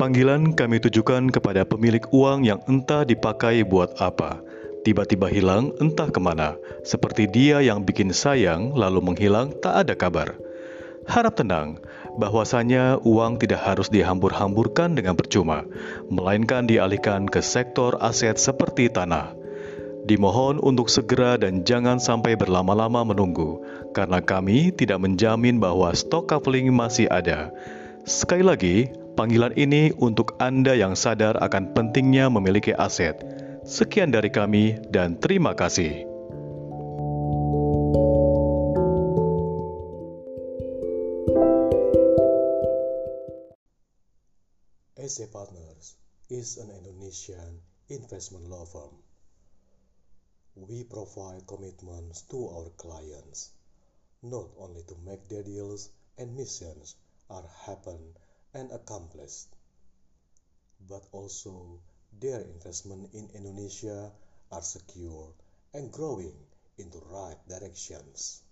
Panggilan kami tujukan kepada pemilik uang yang entah dipakai buat apa, tiba-tiba hilang entah ke mana, seperti dia yang bikin sayang lalu menghilang tak ada kabar. Harap tenang, bahwasanya uang tidak harus dihambur-hamburkan dengan percuma, melainkan dialihkan ke sektor aset seperti tanah. Dimohon untuk segera dan jangan sampai berlama-lama menunggu, karena kami tidak menjamin bahwa stok kafling masih ada. Sekali lagi, panggilan ini untuk Anda yang sadar akan pentingnya memiliki aset. Sekian dari kami, dan terima kasih. SA Partners is an Indonesian investment law firm. We provide commitments to our clients, not only to make their deals and missions are happen and accomplished, but also their investment in Indonesia are secure and growing in the right directions.